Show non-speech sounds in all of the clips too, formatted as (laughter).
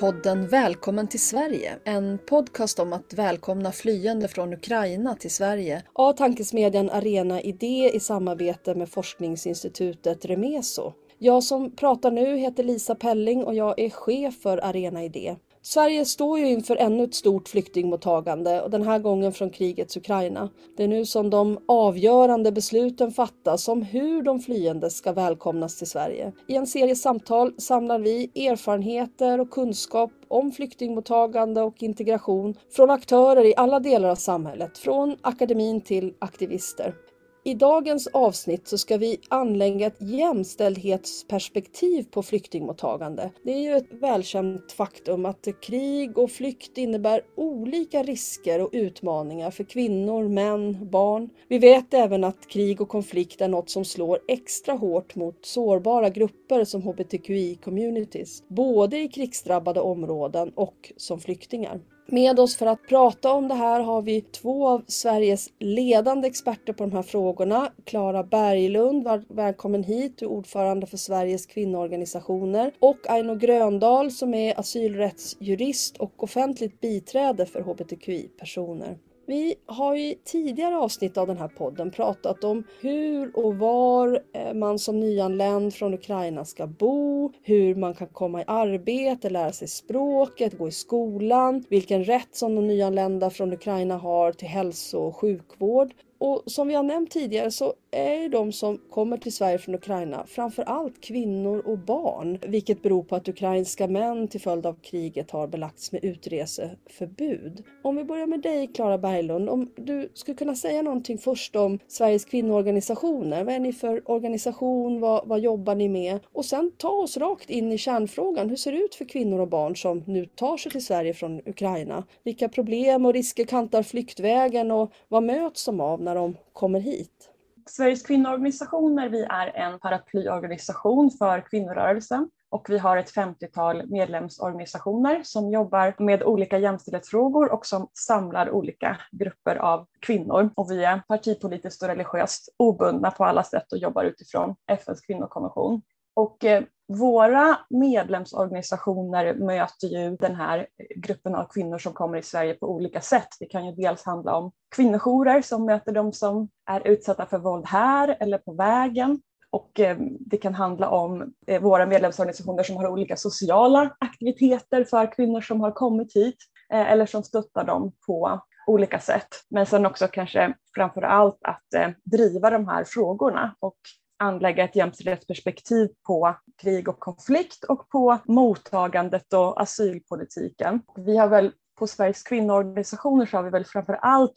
podden Välkommen till Sverige, en podcast om att välkomna flyende från Ukraina till Sverige av tankesmedjan Arena Idé i samarbete med forskningsinstitutet Remeso. Jag som pratar nu heter Lisa Pelling och jag är chef för Arena Idé. Sverige står ju inför ännu ett stort flyktingmottagande och den här gången från krigets Ukraina. Det är nu som de avgörande besluten fattas om hur de flyende ska välkomnas till Sverige. I en serie samtal samlar vi erfarenheter och kunskap om flyktingmottagande och integration från aktörer i alla delar av samhället, från akademin till aktivister. I dagens avsnitt så ska vi anlägga ett jämställdhetsperspektiv på flyktingmottagande. Det är ju ett välkänt faktum att krig och flykt innebär olika risker och utmaningar för kvinnor, män, barn. Vi vet även att krig och konflikt är något som slår extra hårt mot sårbara grupper som hbtqi-communities, både i krigsdrabbade områden och som flyktingar. Med oss för att prata om det här har vi två av Sveriges ledande experter på de här frågorna. Klara Berglund, välkommen hit, du är ordförande för Sveriges kvinnoorganisationer. Och Aino Gröndahl som är asylrättsjurist och offentligt biträde för hbtqi-personer. Vi har i tidigare avsnitt av den här podden pratat om hur och var eh, man som nyanländ från Ukraina ska bo, hur man kan komma i arbete, lära sig språket, gå i skolan, vilken rätt som de nyanlända från Ukraina har till hälso och sjukvård. Och som vi har nämnt tidigare så är de som kommer till Sverige från Ukraina framför allt kvinnor och barn, vilket beror på att ukrainska män till följd av kriget har belagts med utreseförbud. Om vi börjar med dig Klara Berglund, om du skulle kunna säga någonting först om Sveriges kvinnoorganisationer. Vad är ni för organisation? Vad, vad jobbar ni med? Och sen ta oss rakt in i kärnfrågan. Hur ser det ut för kvinnor och barn som nu tar sig till Sverige från Ukraina? Vilka problem och risker kantar flyktvägen och vad möts de av när de kommer hit? Sveriges kvinnoorganisationer, vi är en paraplyorganisation för kvinnorörelsen och vi har ett 50-tal medlemsorganisationer som jobbar med olika jämställdhetsfrågor och som samlar olika grupper av kvinnor. Och vi är partipolitiskt och religiöst obundna på alla sätt och jobbar utifrån FNs kvinnokonvention. Och eh, våra medlemsorganisationer möter ju den här gruppen av kvinnor som kommer i Sverige på olika sätt. Det kan ju dels handla om kvinnojourer som möter de som är utsatta för våld här eller på vägen. Och eh, det kan handla om eh, våra medlemsorganisationer som har olika sociala aktiviteter för kvinnor som har kommit hit eh, eller som stöttar dem på olika sätt. Men sen också kanske framför allt att driva de här frågorna och anlägga ett jämställdhetsperspektiv på krig och konflikt och på mottagandet och asylpolitiken. Vi har väl på Sveriges kvinnoorganisationer så har vi väl framför allt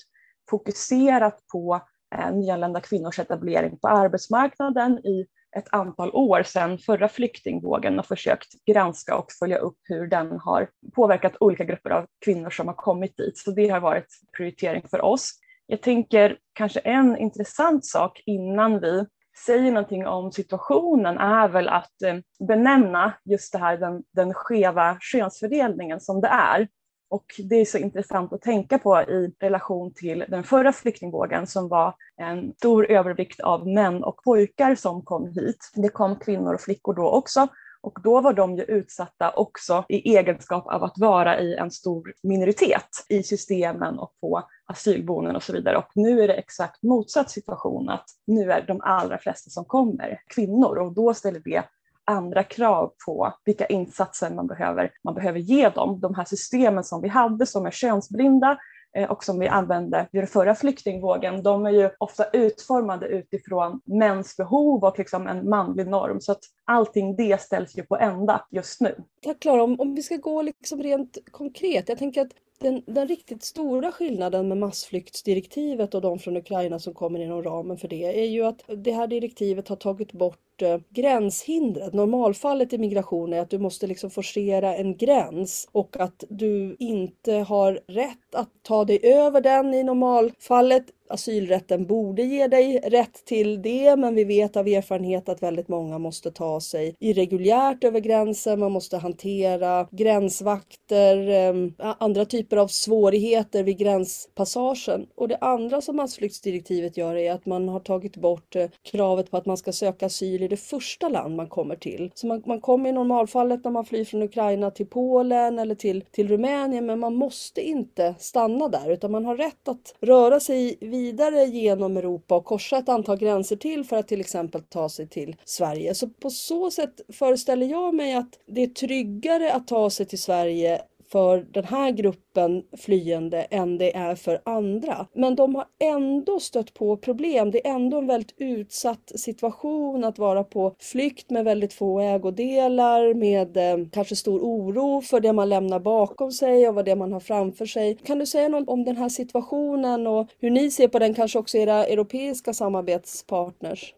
fokuserat på eh, nyanlända kvinnors etablering på arbetsmarknaden i ett antal år sedan förra flyktingvågen och försökt granska och följa upp hur den har påverkat olika grupper av kvinnor som har kommit dit. Så det har varit prioritering för oss. Jag tänker kanske en intressant sak innan vi säger någonting om situationen är väl att eh, benämna just det här den, den skeva könsfördelningen som det är. Och det är så intressant att tänka på i relation till den förra flyktingvågen som var en stor övervikt av män och pojkar som kom hit. Det kom kvinnor och flickor då också och då var de ju utsatta också i egenskap av att vara i en stor minoritet i systemen och på asylboenden och så vidare. Och nu är det exakt motsatt situation att nu är de allra flesta som kommer kvinnor och då ställer det andra krav på vilka insatser man behöver, man behöver ge dem. De här systemen som vi hade som är könsblinda eh, och som vi använde vid den förra flyktingvågen, de är ju ofta utformade utifrån mäns behov och liksom en manlig norm. Så att allting det ställs ju på ända just nu. Ja, Klara, om, om vi ska gå liksom rent konkret. Jag tänker att den, den, riktigt stora skillnaden med massflyktsdirektivet och de från Ukraina som kommer inom ramen för det är ju att det här direktivet har tagit bort bort eh, gränshindret. Normalfallet i migration är att du måste liksom forcera en gräns och att du inte har rätt att ta dig över den i normalfallet asylrätten borde ge dig rätt till det men vi vet av erfarenhet att väldigt många måste ta sig irreguljärt över gränsen. Man måste hantera gränsvakter, ehm, andra typer av svårigheter vid gränspassagen. Och det andra som massflyktsdirektivet gör är att man har tagit bort eh, kravet på att man ska söka asyl blir det första land man kommer till. Så man, man kommer i normalfallet när man flyr från Ukraina till Polen eller till, till Rumänien men man måste inte stanna där utan man har rätt att röra sig vidare genom Europa och korsa ett antal gränser till för att till exempel ta sig till Sverige. Så på så sätt föreställer jag mig att det är tryggare att ta sig till Sverige för den här gruppen flyende än det är för andra. Men de har ändå stött på problem. Det är ändå en väldigt utsatt situation att vara på flykt med väldigt få ägodelar, med eh, kanske stor oro för det man lämnar bakom sig och vad det man har framför sig. Kan du säga något om den här situationen och hur ni ser på den, kanske också era europeiska samarbetspartners?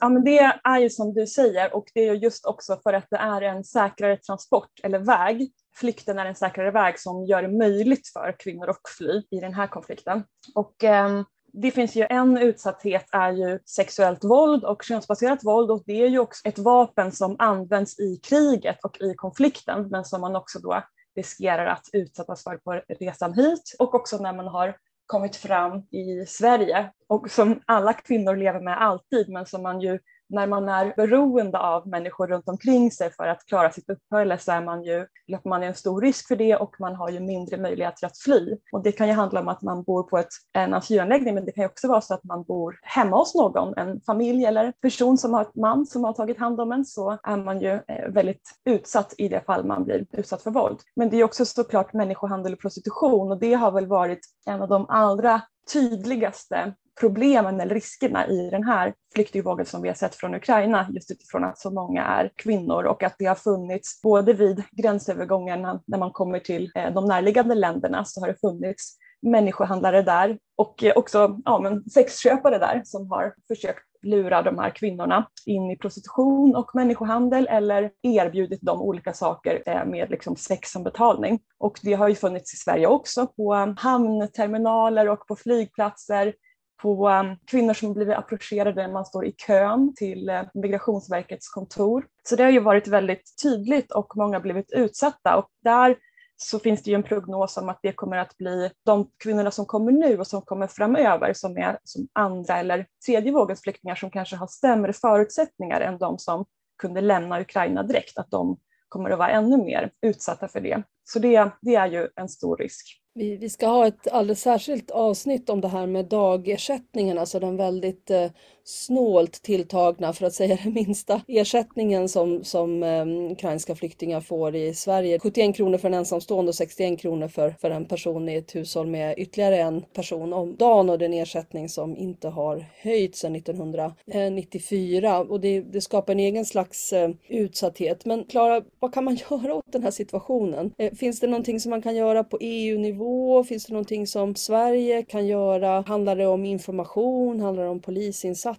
Ja, men det är ju som du säger och det är just också för att det är en säkrare transport eller väg flykten är en säkrare väg som gör det möjligt för kvinnor att fly i den här konflikten. Och, eh, det finns ju en utsatthet är ju sexuellt våld och könsbaserat våld och det är ju också ett vapen som används i kriget och i konflikten men som man också då riskerar att utsättas för på resan hit och också när man har kommit fram i Sverige och som alla kvinnor lever med alltid men som man ju när man är beroende av människor runt omkring sig för att klara sitt uppehälle så är man ju, löper man en stor risk för det och man har ju mindre möjligheter att fly. Och det kan ju handla om att man bor på ett, en asylanläggning men det kan ju också vara så att man bor hemma hos någon, en familj eller person som har ett man som har tagit hand om en så är man ju eh, väldigt utsatt i det fall man blir utsatt för våld. Men det är också såklart människohandel och prostitution och det har väl varit en av de allra tydligaste problemen eller riskerna i den här flyktingvågen som vi har sett från Ukraina just utifrån att så många är kvinnor och att det har funnits både vid gränsövergångarna när man kommer till eh, de närliggande länderna så har det funnits människohandlare där och eh, också ja, men sexköpare där som har försökt lura de här kvinnorna in i prostitution och människohandel eller erbjudit dem olika saker eh, med liksom sex som betalning. Och det har ju funnits i Sverige också på hamnterminaler och på flygplatser på um, kvinnor som blivit approcherade när man står i kön till eh, Migrationsverkets kontor. Så det har ju varit väldigt tydligt och många har blivit utsatta och där så finns det ju en prognos om att det kommer att bli de kvinnorna som kommer nu och som kommer framöver som är som andra eller tredje vågens flyktingar som kanske har sämre förutsättningar än de som kunde lämna Ukraina direkt, att de kommer att vara ännu mer utsatta för det. Så det, det är ju en stor risk. Vi, vi ska ha ett alldeles särskilt avsnitt om det här med dagersättningen, alltså den väldigt eh, snålt tilltagna, för att säga det minsta, ersättningen som, som eh, ukrainska flyktingar får i Sverige. 71 kronor för en ensamstående och 61 kronor för, för en person i ett hushåll med ytterligare en person om dagen och den ersättning som inte har höjts sedan 1994 och det, det skapar en egen slags eh, utsatthet. Men Klara, vad kan man (laughs) göra åt den här situationen? Eh, finns det någonting som man kan göra på EU-nivå? Finns det någonting som Sverige kan göra? Handlar det om information? Handlar det om polisinsatser?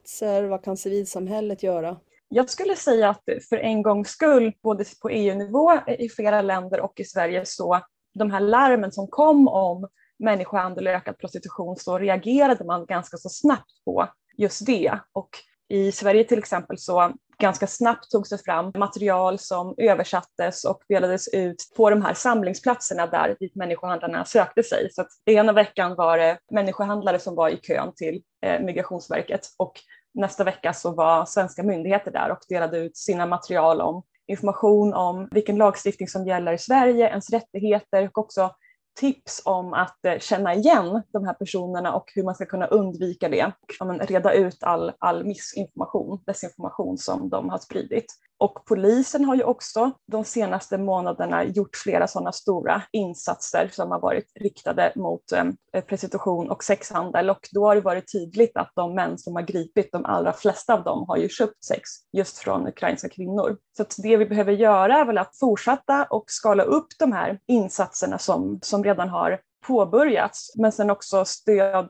Vad kan civilsamhället göra? Jag skulle säga att för en gångs skull, både på EU-nivå eh, i flera länder och i Sverige, så de här larmen som kom om människohandel och ökad prostitution så reagerade man ganska så snabbt på just det. Och i Sverige till exempel så ganska snabbt togs det fram material som översattes och delades ut på de här samlingsplatserna där dit människohandlarna sökte sig. Så att ena veckan var det människohandlare som var i kön till eh, Migrationsverket och nästa vecka så var svenska myndigheter där och delade ut sina material om information om vilken lagstiftning som gäller i Sverige, ens rättigheter och också tips om att eh, känna igen de här personerna och hur man ska kunna undvika det. Och reda ut all, all missinformation, desinformation som de har spridit. Och polisen har ju också de senaste månaderna gjort flera sådana stora insatser som har varit riktade mot eh, prostitution och sexhandel och då har det varit tydligt att de män som har gripit, de allra flesta av dem har ju köpt sex just från ukrainska kvinnor. Så det vi behöver göra är väl att fortsätta och skala upp de här insatserna som, som redan har påbörjats, men sen också stöd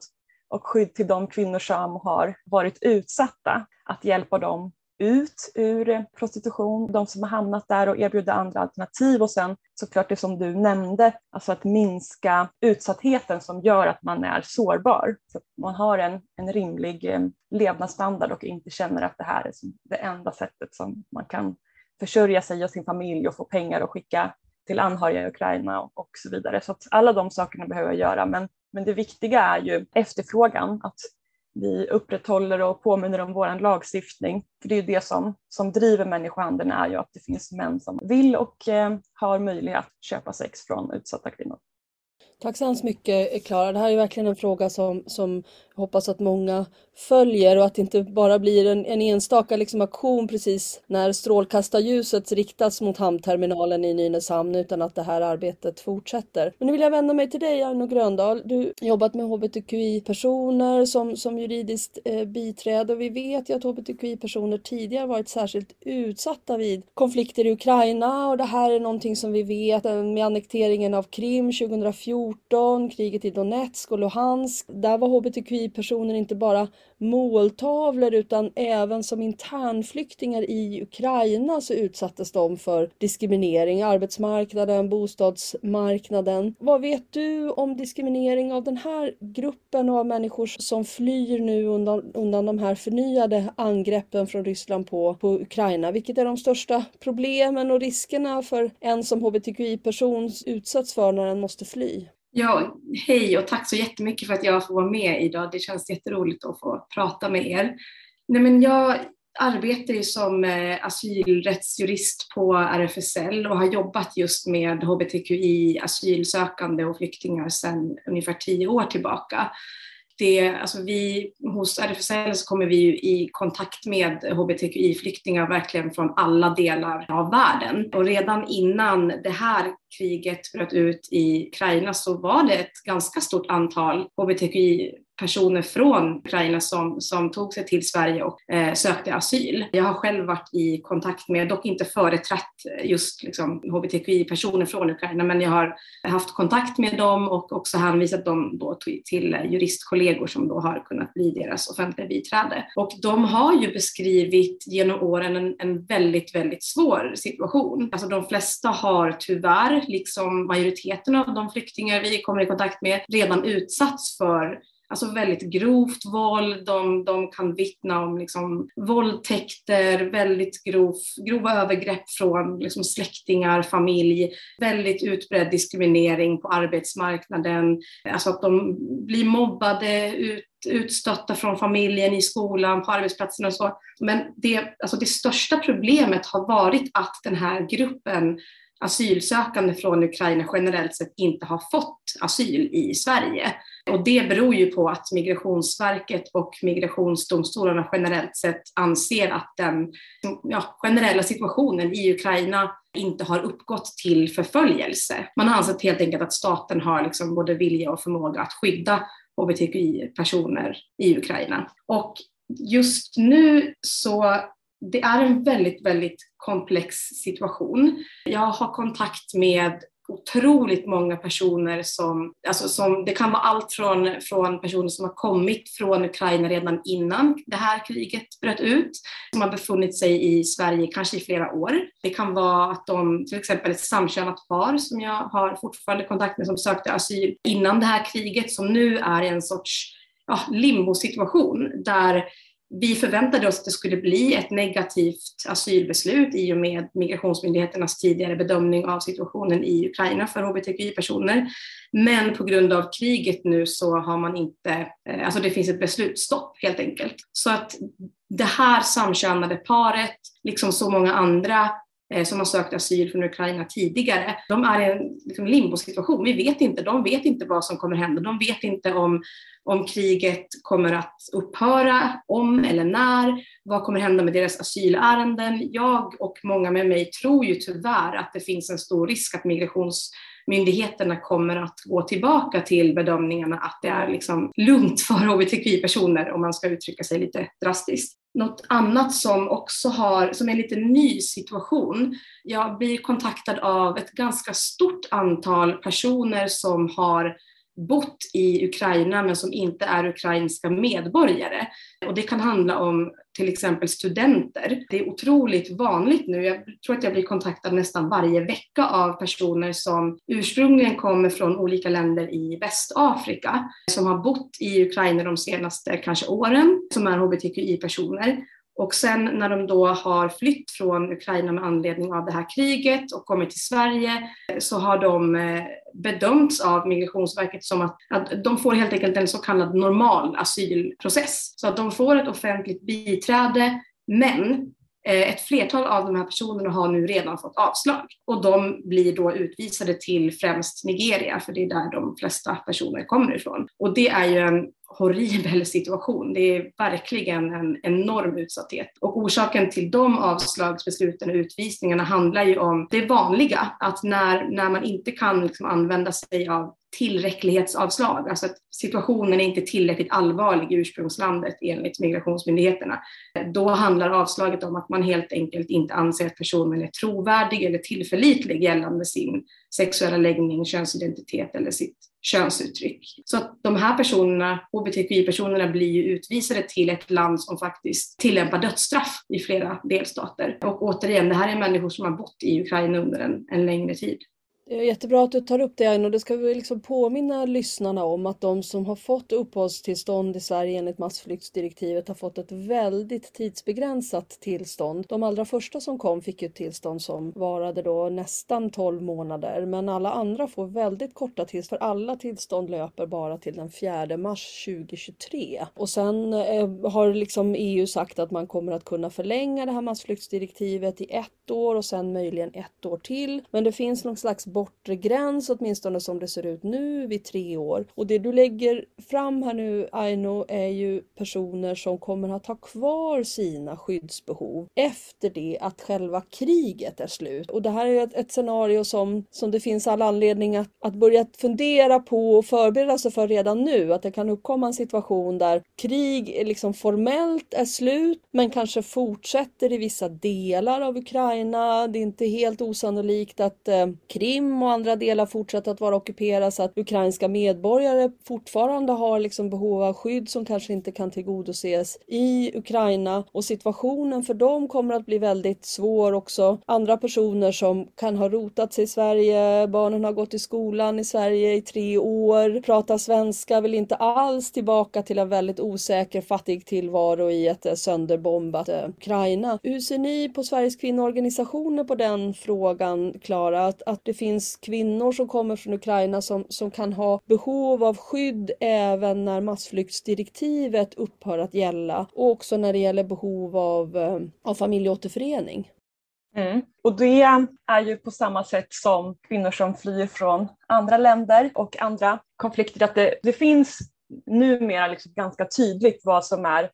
och skydd till de kvinnor som har varit utsatta, att hjälpa dem ut ur prostitution, de som har hamnat där och erbjuda andra alternativ och sen såklart det som du nämnde, alltså att minska utsattheten som gör att man är sårbar. Så att man har en, en rimlig eh, levnadsstandard och inte känner att det här är det enda sättet som man kan försörja sig och sin familj och få pengar och skicka till anhöriga i Ukraina och, och så vidare. Så att alla de sakerna behöver jag göra. Men, men det viktiga är ju efterfrågan, att vi upprätthåller och påminner om vår lagstiftning. För det är ju det som, som driver människohandeln är ju att det finns män som vill och eh, har möjlighet att köpa sex från utsatta kvinnor. Tack så hemskt mycket Klara. Det här är verkligen en fråga som, som jag hoppas att många följer och att det inte bara blir en, en enstaka liksom aktion precis när strålkastarljuset riktas mot hamnterminalen i Nynäshamn utan att det här arbetet fortsätter. Men nu vill jag vända mig till dig Arno Gröndahl. Du har jobbat med hbtqi-personer som, som juridiskt eh, biträde och vi vet ju att hbtqi-personer tidigare varit särskilt utsatta vid konflikter i Ukraina och det här är någonting som vi vet eh, med annekteringen av Krim 2014, kriget i Donetsk och Luhansk. Där var hbtqi-personer inte bara måltavlor utan även som internflyktingar i Ukraina så utsattes de för diskriminering, arbetsmarknaden, bostadsmarknaden. Vad vet du om diskriminering av den här gruppen av människor som flyr nu undan, undan de här förnyade angreppen från Ryssland på, på Ukraina? Vilket är de största problemen och riskerna för en som hbtqi-person utsätts för när den måste fly? Ja, hej och tack så jättemycket för att jag får vara med idag. Det känns jätteroligt att få prata med er. Nej, men jag arbetar ju som eh, asylrättsjurist på RFSL och har jobbat just med hbtqi, asylsökande och flyktingar sedan ungefär tio år tillbaka det, alltså vi, hos RFSL så kommer vi ju i kontakt med hbtqi-flyktingar verkligen från alla delar av världen. Och redan innan det här kriget bröt ut i Ukraina så var det ett ganska stort antal hbtqi personer från Ukraina som, som tog sig till Sverige och eh, sökte asyl. Jag har själv varit i kontakt med, dock inte företrätt just liksom, hbtqi-personer från Ukraina, men jag har haft kontakt med dem och också hänvisat dem då till, juristkollegor som då har kunnat bli deras offentliga biträde. Och de har ju beskrivit genom åren en, en väldigt, väldigt svår situation. Alltså de flesta har tyvärr, liksom majoriteten av de flyktingar vi kommer i kontakt med, redan utsatts för alltså väldigt grovt våld, de, de kan vittna om liksom våldtäkter, väldigt grov, grova övergrepp från liksom släktingar, familj, väldigt utbredd diskriminering på arbetsmarknaden, alltså att de blir mobbade, ut, utstötta från familjen, i skolan, på arbetsplatsen och så. Men det, alltså det största problemet har varit att den här gruppen asylsökande från Ukraina generellt sett inte har fått asyl i Sverige. Och det beror ju på att Migrationsverket och migrationsdomstolarna generellt sett anser att den ja, generella situationen i Ukraina inte har uppgått till förföljelse. Man har ansett helt enkelt att staten har liksom både vilja och förmåga att skydda hbtqi-personer i Ukraina. Och just nu så det är en väldigt, väldigt komplex situation. Jag har kontakt med otroligt många personer som, alltså som, det kan vara allt från, från personer som har kommit från Ukraina redan innan det här kriget bröt ut, som har befunnit sig i Sverige kanske i flera år. Det kan vara att de, till exempel ett samkönat par som jag har fortfarande kontakt med som sökte asyl innan det här kriget, som nu är i en sorts ja, limbosituation där vi förväntade oss att det skulle bli ett negativt asylbeslut i och med migrationsmyndigheternas tidigare bedömning av situationen i Ukraina för hbtqi-personer. Men på grund av kriget nu så har man inte, eh, alltså det finns ett beslutsstopp helt enkelt. Så att det här samkönade paret, liksom så många andra Eh, som har sökt asyl från Ukraina tidigare, de är i en liksom, limbosituation. Vi vet inte, de vet inte vad som kommer hända. De vet inte om om kriget kommer att upphöra, om eller när, vad kommer hända med deras asylärenden. Jag och många med mig tror ju tyvärr att det finns en stor risk att migrationsmyndigheterna kommer att gå tillbaka till bedömningarna att det är liksom lugnt för hbtqi-personer om man ska uttrycka sig lite drastiskt. Något annat som också har, som är en lite ny situation, jag blir kontaktad av ett ganska stort antal personer som har bott i Ukraina men som inte är ukrainska medborgare. Och det kan handla om till exempel studenter. Det är otroligt vanligt nu. Jag tror att jag blir kontaktad nästan varje vecka av personer som ursprungligen kommer från olika länder i Västafrika, som har bott i Ukraina de senaste kanske åren, som är hbtqi-personer och sen när de då har flytt från Ukraina med anledning av det här kriget och kommit till Sverige eh, så har de eh, bedömts av Migrationsverket som att, att de får helt enkelt en så kallad normal asylprocess. Så att de får ett offentligt biträde men eh, ett flertal av de här personerna har nu redan fått avslag och de blir då utvisade till främst Nigeria, för det är där de flesta personer kommer ifrån. Och det är ju en horribel situation. Det är verkligen en enorm utsatthet. Och orsaken till de avslagsbesluten och utvisningarna handlar ju om det vanliga, att när, när man inte kan liksom använda sig av tillräcklighetsavslag, alltså att situationen är inte tillräckligt allvarlig i ursprungslandet enligt migrationsmyndigheterna. Då handlar avslaget om att man helt enkelt inte anser att personen är trovärdig eller tillförlitlig gällande sin sexuella läggning, könsidentitet eller sitt könsuttryck. Så att de här personerna, hbtqi-personerna, blir ju utvisade till ett land som faktiskt tillämpar dödsstraff i flera delstater. Och återigen, det här är människor som har bott i Ukraina under en, en längre tid. Jättebra att du tar upp det Aino. Det ska vi liksom påminna lyssnarna om att de som har fått uppehållstillstånd i Sverige enligt massflyktsdirektivet har fått ett väldigt tidsbegränsat tillstånd. De allra första som kom fick ett tillstånd som varade då nästan 12 månader men alla andra får väldigt korta tillstånd för alla tillstånd löper bara till den 4 mars 2023. Och sen eh, har liksom EU sagt att man kommer att kunna förlänga det här massflyktsdirektivet i ett ett år och sen möjligen ett år till. Men det finns någon slags bortre gräns, åtminstone som det ser ut nu, vid tre år. Och det du lägger fram här nu, Aino, är ju personer som kommer att ha kvar sina skyddsbehov efter det att själva kriget är slut. Och det här är ett, ett scenario som, som det finns all anledning att, att börja fundera på och förbereda sig för redan nu. Att det kan uppkomma en situation där krig liksom formellt är slut, men kanske fortsätter i vissa delar av Ukraina. Det är inte helt osannolikt att eh, Krim och andra delar fortsätter att vara ockuperade så att ukrainska medborgare fortfarande har liksom behov av skydd som kanske inte kan tillgodoses i Ukraina och situationen för dem kommer att bli väldigt svår också. Andra personer som kan ha rotat sig i Sverige, barnen har gått i skolan i Sverige i tre år, pratar svenska, vill inte alls tillbaka till en väldigt osäker fattig tillvaro i ett eh, sönderbombat eh, Ukraina. Hur ser ni på Sveriges kvinnoorganisation organisationer på den frågan, Klara? Att, att det finns kvinnor som kommer från Ukraina som, som kan ha behov av skydd även när massflyktsdirektivet upphör att gälla och också när det gäller behov av, eh, av familjeåterförening. Mm. Och det är ju på samma sätt som kvinnor som flyr från andra länder och andra konflikter att det, det finns numera liksom ganska tydligt vad som är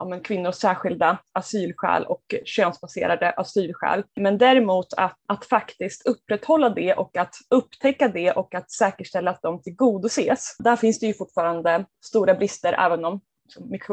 ja, men kvinnors särskilda asylskäl och könsbaserade asylskäl. Men däremot att, att faktiskt upprätthålla det och att upptäcka det och att säkerställa att de tillgodoses. Där finns det ju fortfarande stora brister även om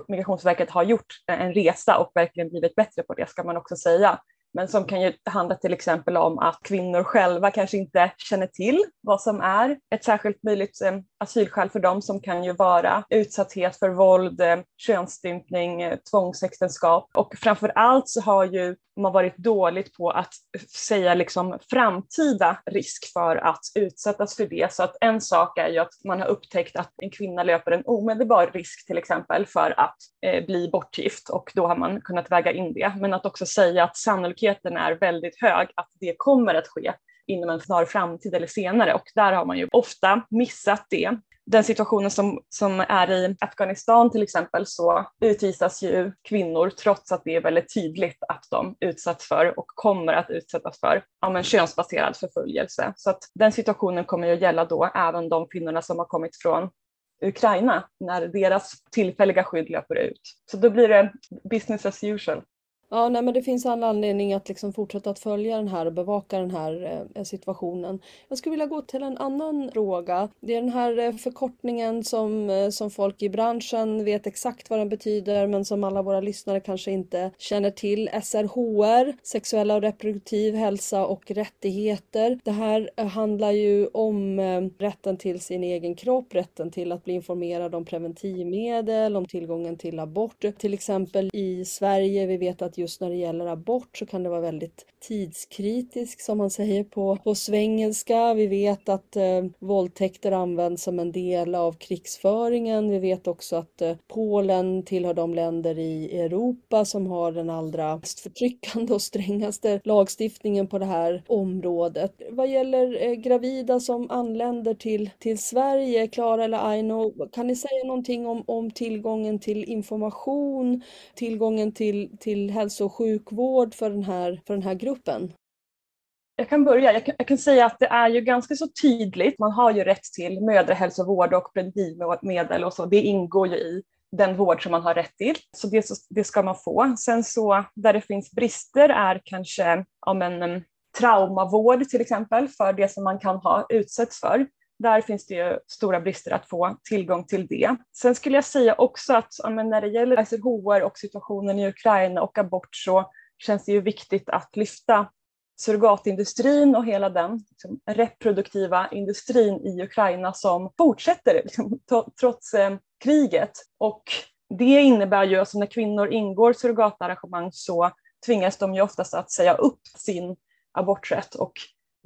Migrationsverket har gjort en resa och verkligen blivit bättre på det ska man också säga men som kan ju handla till exempel om att kvinnor själva kanske inte känner till vad som är ett särskilt möjligt eh, asylskäl för dem som kan ju vara utsatthet för våld, eh, könsstympning, eh, tvångsäktenskap och framför allt så har ju man varit dåligt på att säga liksom framtida risk för att utsättas för det. Så att en sak är ju att man har upptäckt att en kvinna löper en omedelbar risk till exempel för att eh, bli bortgift och då har man kunnat väga in det. Men att också säga att sannolikheten är väldigt hög att det kommer att ske inom en snar framtid eller senare och där har man ju ofta missat det den situationen som, som är i Afghanistan till exempel så utvisas ju kvinnor trots att det är väldigt tydligt att de utsatts för och kommer att utsättas för ja, men könsbaserad förföljelse. Så att den situationen kommer ju gälla då även de kvinnorna som har kommit från Ukraina när deras tillfälliga skydd löper ut. Så då blir det business as usual. Ja, nej, men det finns all anledning att liksom fortsätta att följa den här och bevaka den här eh, situationen. Jag skulle vilja gå till en annan fråga. Det är den här eh, förkortningen som, eh, som folk i branschen vet exakt vad den betyder men som alla våra lyssnare kanske inte känner till. SRHR, sexuella och reproduktiv hälsa och rättigheter. Det här eh, handlar ju om eh, rätten till sin egen kropp, rätten till att bli informerad om preventivmedel, om tillgången till abort. Till exempel i Sverige, vi vet att att just när det gäller abort så kan det vara väldigt tidskritisk som man säger på, på svengelska. Vi vet att eh, våldtäkter används som en del av krigsföringen. Vi vet också att eh, Polen tillhör de länder i Europa som har den allra mest förtryckande och strängaste lagstiftningen på det här området. Vad gäller eh, gravida som anländer till, till Sverige, Klara eller Aino, kan ni säga någonting om, om tillgången till information, tillgången till, till hälso och sjukvård för den här, för den här gruppen? Jag kan börja. Jag kan, jag kan, säga att det är ju ganska så tydligt. Man har ju rätt till mödrahälsovård och preventivmedel och så. Det ingår ju i den vård som man har rätt till. Så det, det ska man få. Sen så där det finns brister är kanske om en traumavård till exempel för det som man kan ha utsätts för. Där finns det ju stora brister att få tillgång till det. Sen skulle jag säga också att när det gäller SRHR och situationen i Ukraina och abort så känns det ju viktigt att lyfta surrogatindustrin och hela den liksom, reproduktiva industrin i Ukraina som fortsätter liksom, (laughs) trots eh, kriget. Och det innebär ju, alltså när kvinnor ingår surrogatarrangemang så tvingas de ju oftast att säga upp sin aborträtt och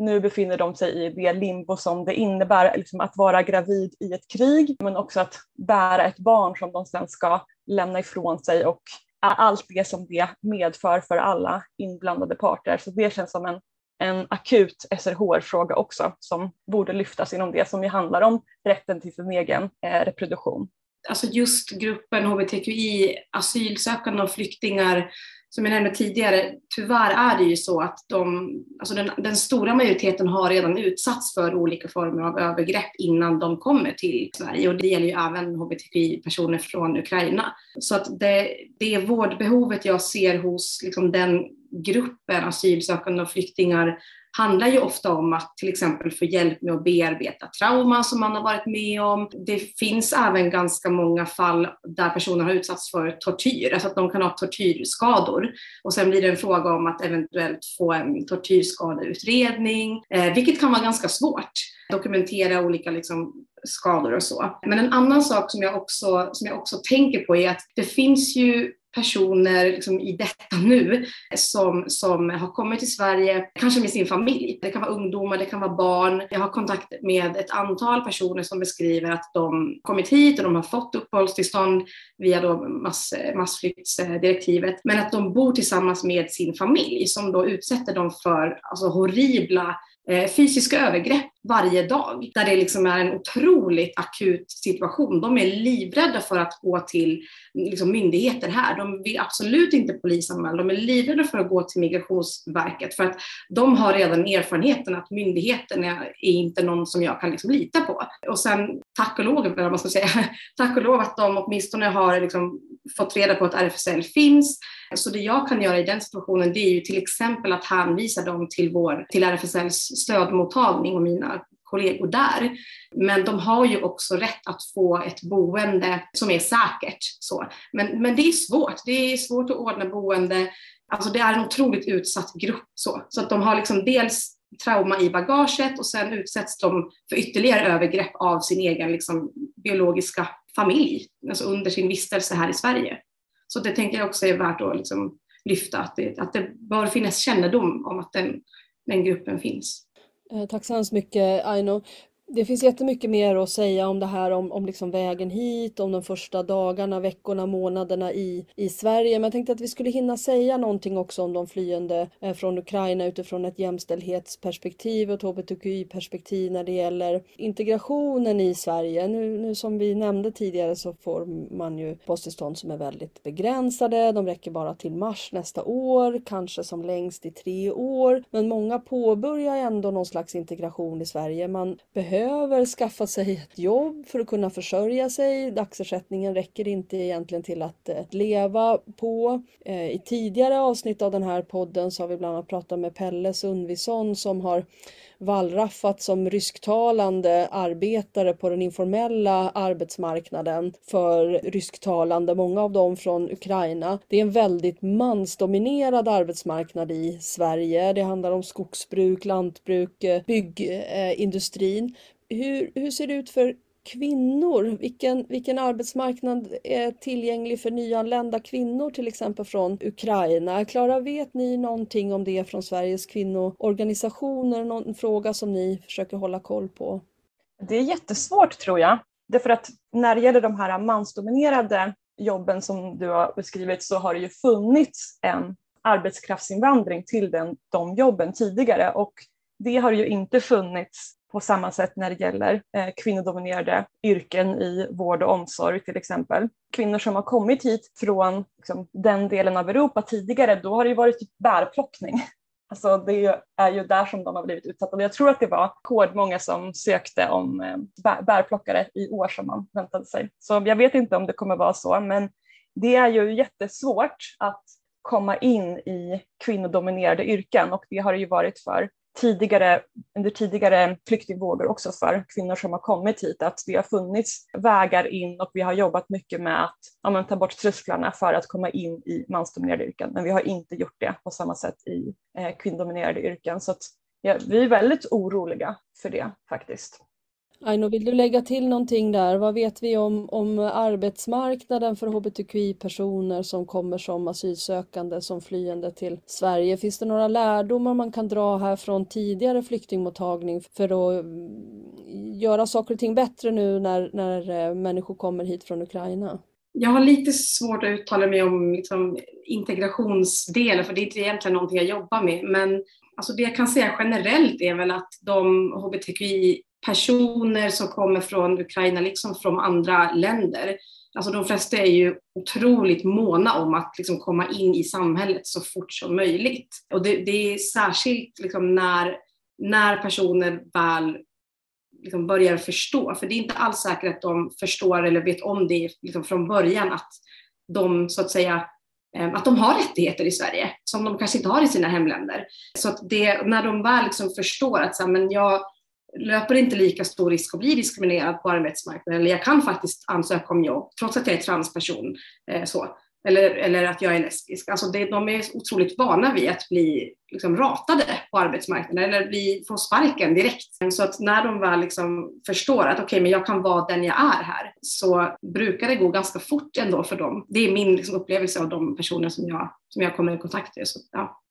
nu befinner de sig i det limbo som det innebär liksom att vara gravid i ett krig men också att bära ett barn som de sen ska lämna ifrån sig och allt det som det medför för alla inblandade parter. Så det känns som en, en akut SRHR-fråga också som borde lyftas inom det som ju handlar om rätten till sin egen eh, reproduktion. Alltså just gruppen hbtqi, asylsökande och flyktingar som jag nämnde tidigare, tyvärr är det ju så att de, alltså den, den, stora majoriteten har redan utsatts för olika former av övergrepp innan de kommer till Sverige och det gäller ju även hbtqi-personer från Ukraina. Så att det, det vårdbehovet jag ser hos liksom den gruppen asylsökande och flyktingar handlar ju ofta om att till exempel få hjälp med att bearbeta trauma som man har varit med om. Det finns även ganska många fall där personer har utsatts för tortyr, alltså att de kan ha tortyrskador. Och sen blir det en fråga om att eventuellt få en tortyrskadeutredning, eh, vilket kan vara ganska svårt. Dokumentera olika liksom, skador och så. Men en annan sak som jag också, som jag också tänker på är att det finns ju personer liksom i detta nu som, som har kommit till Sverige, kanske med sin familj. Det kan vara ungdomar, det kan vara barn. Jag har kontakt med ett antal personer som beskriver att de kommit hit och de har fått uppehållstillstånd via då mass, massflyktsdirektivet, men att de bor tillsammans med sin familj som då utsätter dem för alltså, horribla Eh, fysiska övergrepp varje dag där det liksom är en otroligt akut situation. De är livrädda för att gå till liksom, myndigheter här. De vill absolut inte polisanmäla. De är livrädda för att gå till Migrationsverket för att de har redan erfarenheten att myndigheten är, inte någon som jag kan liksom lita på. Och sen tack och lov, man ska säga, (laughs) tack och lov att de åtminstone har liksom fått reda på att RFSL finns så det jag kan göra i den situationen det är ju till exempel att hänvisa dem till, vår, till RFSLs stödmottagning och mina kollegor där. Men de har ju också rätt att få ett boende som är säkert. Så. Men, men det är svårt. Det är svårt att ordna boende. Alltså det är en otroligt utsatt grupp. Så, så att de har liksom dels trauma i bagaget och sen utsätts de för ytterligare övergrepp av sin egen liksom, biologiska familj, alltså under sin vistelse här i Sverige. Så det tänker jag också är värt att liksom lyfta, att det, att det bör finnas kännedom om att den, den gruppen finns. Eh, tack så hemskt mycket Aino. Det finns jättemycket mer att säga om det här, om, om liksom vägen hit, om de första dagarna, veckorna, månaderna i, i Sverige. Men jag tänkte att vi skulle hinna säga någonting också om de flyende eh, från Ukraina utifrån ett jämställdhetsperspektiv och ett hbtqi-perspektiv när det gäller integrationen i Sverige. Nu, nu som vi nämnde tidigare så får man ju posttillstånd som är väldigt begränsade. De räcker bara till mars nästa år, kanske som längst i tre år. Men många påbörjar ändå någon slags integration i Sverige. Man behöver behöver skaffa sig ett jobb för att kunna försörja sig. Dagsersättningen räcker inte egentligen till att eh, leva på. Eh, I tidigare avsnitt av den här podden så har vi bland annat pratat med Pelle Sundvisson som har wallraffat som rysktalande arbetare på den informella arbetsmarknaden för rysktalande, många av dem från Ukraina. Det är en väldigt mansdominerad arbetsmarknad i Sverige. Det handlar om skogsbruk, lantbruk, eh, byggindustrin. Hur, hur ser det ut för kvinnor, vilken, vilken arbetsmarknad är tillgänglig för nyanlända kvinnor till exempel från Ukraina? Klara, vet ni någonting om det från Sveriges kvinnoorganisationer? Någon fråga som ni försöker hålla koll på? Det är jättesvårt tror jag. Därför att när det gäller de här mansdominerade jobben som du har beskrivit så har det ju funnits en arbetskraftsinvandring till den, de jobben tidigare och det har ju inte funnits på samma sätt när det gäller eh, kvinnodominerade yrken i vård och omsorg till exempel. Kvinnor som har kommit hit från liksom, den delen av Europa tidigare, då har det ju varit typ bärplockning. (laughs) Alltså det är ju där som de har blivit utsatta. Jag tror att det var rekordmånga som sökte om eh, bärplockare i år som man väntade sig. Så jag vet inte om det kommer vara så, men det är ju jättesvårt att komma in i kvinnodominerade yrken och det har det ju varit för tidigare, under tidigare flyktingvågor också för kvinnor som har kommit hit, att det har funnits vägar in och vi har jobbat mycket med att ja, ta bort trösklarna för att komma in i mansdominerade yrken. Men vi har inte gjort det på samma sätt i eh, kvinnodominerade yrken. Så att, ja, vi är väldigt oroliga för det faktiskt. Aino, vill du lägga till någonting där? Vad vet vi om, om arbetsmarknaden för hbtqi-personer som kommer som asylsökande, som flyende till Sverige? Finns det några lärdomar man kan dra här från tidigare flyktingmottagning för att mm, göra saker och ting bättre nu när, när eh, människor kommer hit från Ukraina? Jag har lite svårt att uttala mig om liksom, integrationsdelen, för det är inte egentligen någonting jag jobbar med. Men alltså, det jag kan säga generellt är väl att de hbtqi personer som kommer från Ukraina, liksom från andra länder. Alltså de flesta är ju otroligt måna om att liksom komma in i samhället så fort som möjligt. Och det, det är särskilt liksom när, när personer väl liksom börjar förstå, för det är inte alls säkert att de förstår eller vet om det liksom från början att de så att säga eh, att de har rättigheter i Sverige som de kanske inte har i sina hemländer. Så att det, när de väl liksom förstår att så här, men jag, löper inte lika stor risk att bli diskriminerad på arbetsmarknaden. Eller jag kan faktiskt ansöka om jobb trots att jag är transperson. Eh, så. Eller, eller att jag är lesbisk. Alltså det, de är otroligt vana vid att bli liksom, ratade på arbetsmarknaden eller bli, få sparken direkt. Så att när de väl liksom förstår att okej, okay, men jag kan vara den jag är här, så brukar det gå ganska fort ändå för dem. Det är min liksom, upplevelse av de personer som jag, som jag kommer i kontakt med. Så, ja.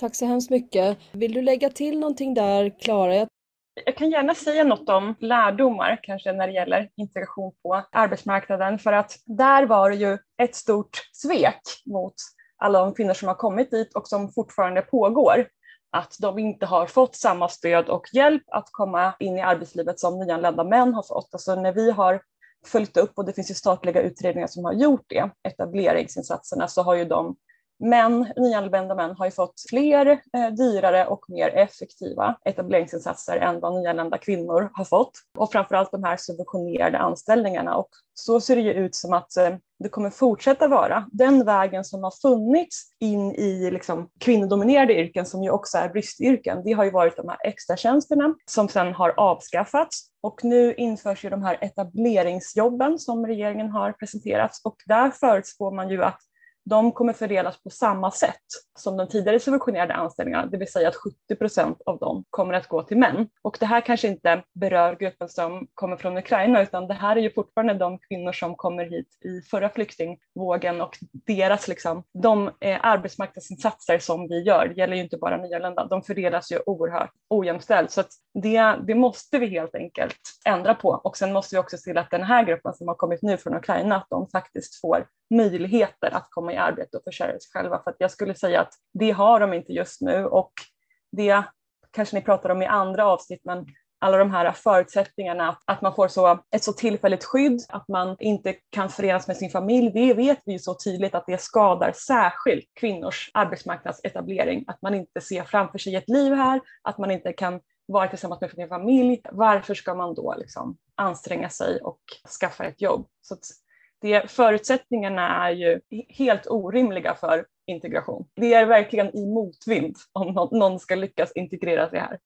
Tack så hemskt mycket. Vill du lägga till någonting där, Klara? Jag kan gärna säga något om lärdomar kanske när det gäller integration på arbetsmarknaden för att där var det ju ett stort svek mot alla de kvinnor som har kommit dit och som fortfarande pågår. Att de inte har fått samma stöd och hjälp att komma in i arbetslivet som nyanlända män har fått. Alltså när vi har följt upp, och det finns ju statliga utredningar som har gjort det, etableringsinsatserna, så har ju de men nyanlända män har ju fått fler eh, dyrare och mer effektiva etableringsinsatser än vad nyanlända kvinnor har fått. Och framförallt de här subventionerade anställningarna. Och så ser det ju ut som att eh, det kommer fortsätta vara. Den vägen som har funnits in i liksom, kvinnodominerade yrken som ju också är bristyrken, det har ju varit de här extratjänsterna som sedan har avskaffats. Och nu införs ju de här etableringsjobben som regeringen har presenterat och där förutspår man ju att de kommer fördelas på samma sätt som de tidigare subventionerade anställningarna, det vill säga att 70 procent av dem kommer att gå till män. Och det här kanske inte berör gruppen som kommer från Ukraina, utan det här är ju fortfarande de kvinnor som kommer hit i förra flyktingvågen och deras liksom, de eh, arbetsmarknadsinsatser som vi gör, det gäller ju inte bara nyanlända, de fördelas ju oerhört ojämställt. Så att det, det måste vi helt enkelt ändra på. Och sen måste vi också se till att den här gruppen som har kommit nu från Ukraina, att de faktiskt får möjligheter att komma i arbete och försörja sig själva. För att jag skulle säga att det har de inte just nu och det kanske ni pratar om i andra avsnitt, men alla de här förutsättningarna, att man får så, ett så tillfälligt skydd, att man inte kan förenas med sin familj, det vet vi ju så tydligt att det skadar särskilt kvinnors arbetsmarknadsetablering, att man inte ser framför sig ett liv här, att man inte kan vara tillsammans med sin familj. Varför ska man då liksom anstränga sig och skaffa ett jobb? Så det, förutsättningarna är ju helt orimliga för integration. Det är verkligen i motvind om någon ska lyckas integrera sig här.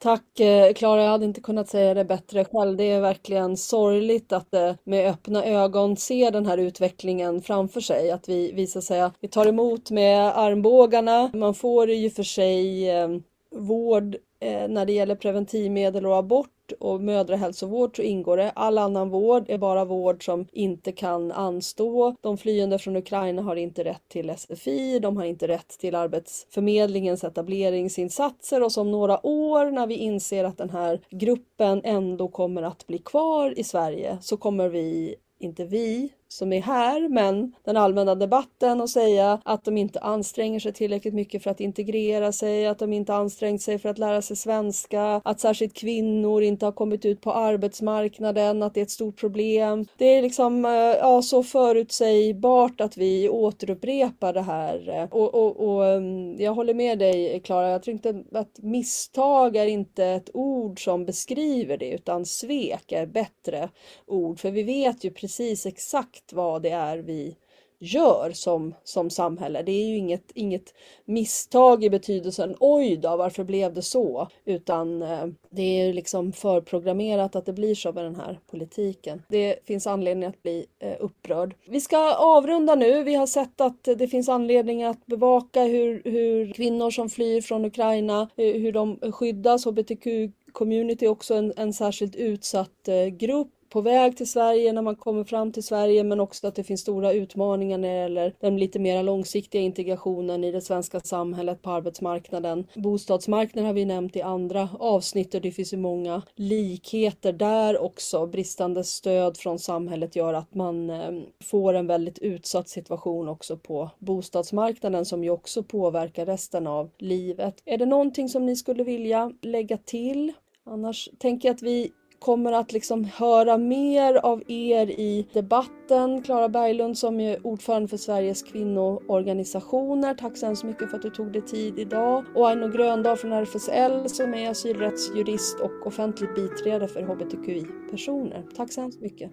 Tack eh, Klara, jag hade inte kunnat säga det bättre själv. Det är verkligen sorgligt att eh, med öppna ögon se den här utvecklingen framför sig. Att vi, visar sig att vi tar emot med armbågarna. Man får i och för sig eh, vård Eh, när det gäller preventivmedel och abort och mödrahälsovård så ingår det. All annan vård är bara vård som inte kan anstå. De flyende från Ukraina har inte rätt till SFI, de har inte rätt till Arbetsförmedlingens etableringsinsatser och som några år när vi inser att den här gruppen ändå kommer att bli kvar i Sverige så kommer vi inte vi, som är här, men den allmänna debatten och säga att de inte anstränger sig tillräckligt mycket för att integrera sig, att de inte ansträngt sig för att lära sig svenska, att särskilt kvinnor inte har kommit ut på arbetsmarknaden, att det är ett stort problem. Det är liksom eh, ja, så förutsägbart att vi återupprepar det här. Och, och, och mm, jag håller med dig Klara, jag tror inte att misstag är inte ett ord som beskriver det, utan svek är bättre ord, för vi vet ju precis exakt exakt vad det är vi gör som, som samhälle. Det är ju inget, inget misstag i betydelsen oj då, varför blev det så? Utan eh, det är liksom förprogrammerat att det blir så med den här politiken. Det finns anledning att bli eh, upprörd. Vi ska avrunda nu. Vi har sett att det finns anledning att bevaka hur, hur kvinnor som flyr från Ukraina, eh, hur de skyddas. HBTQ community är också en, en särskilt utsatt grupp på väg till Sverige, när man kommer fram till Sverige, men också att det finns stora utmaningar när det gäller den lite mer långsiktiga integrationen i det svenska samhället på arbetsmarknaden. Bostadsmarknaden har vi nämnt i andra avsnitt och det finns ju många likheter där också. Bristande stöd från samhället gör att man eh, får en väldigt utsatt situation också på bostadsmarknaden som ju också påverkar resten av livet. Är det någonting som ni skulle vilja lägga till? Annars tänker jag att vi kommer att liksom höra mer av er i debatten. Klara Berglund som är ordförande för Sveriges kvinnoorganisationer. Tack så hemskt mycket för att du tog dig tid idag. Och Aino Gröndahl från RFSL som är asylrättsjurist och offentligt biträde för hbtqi-personer. Tack så hemskt mycket.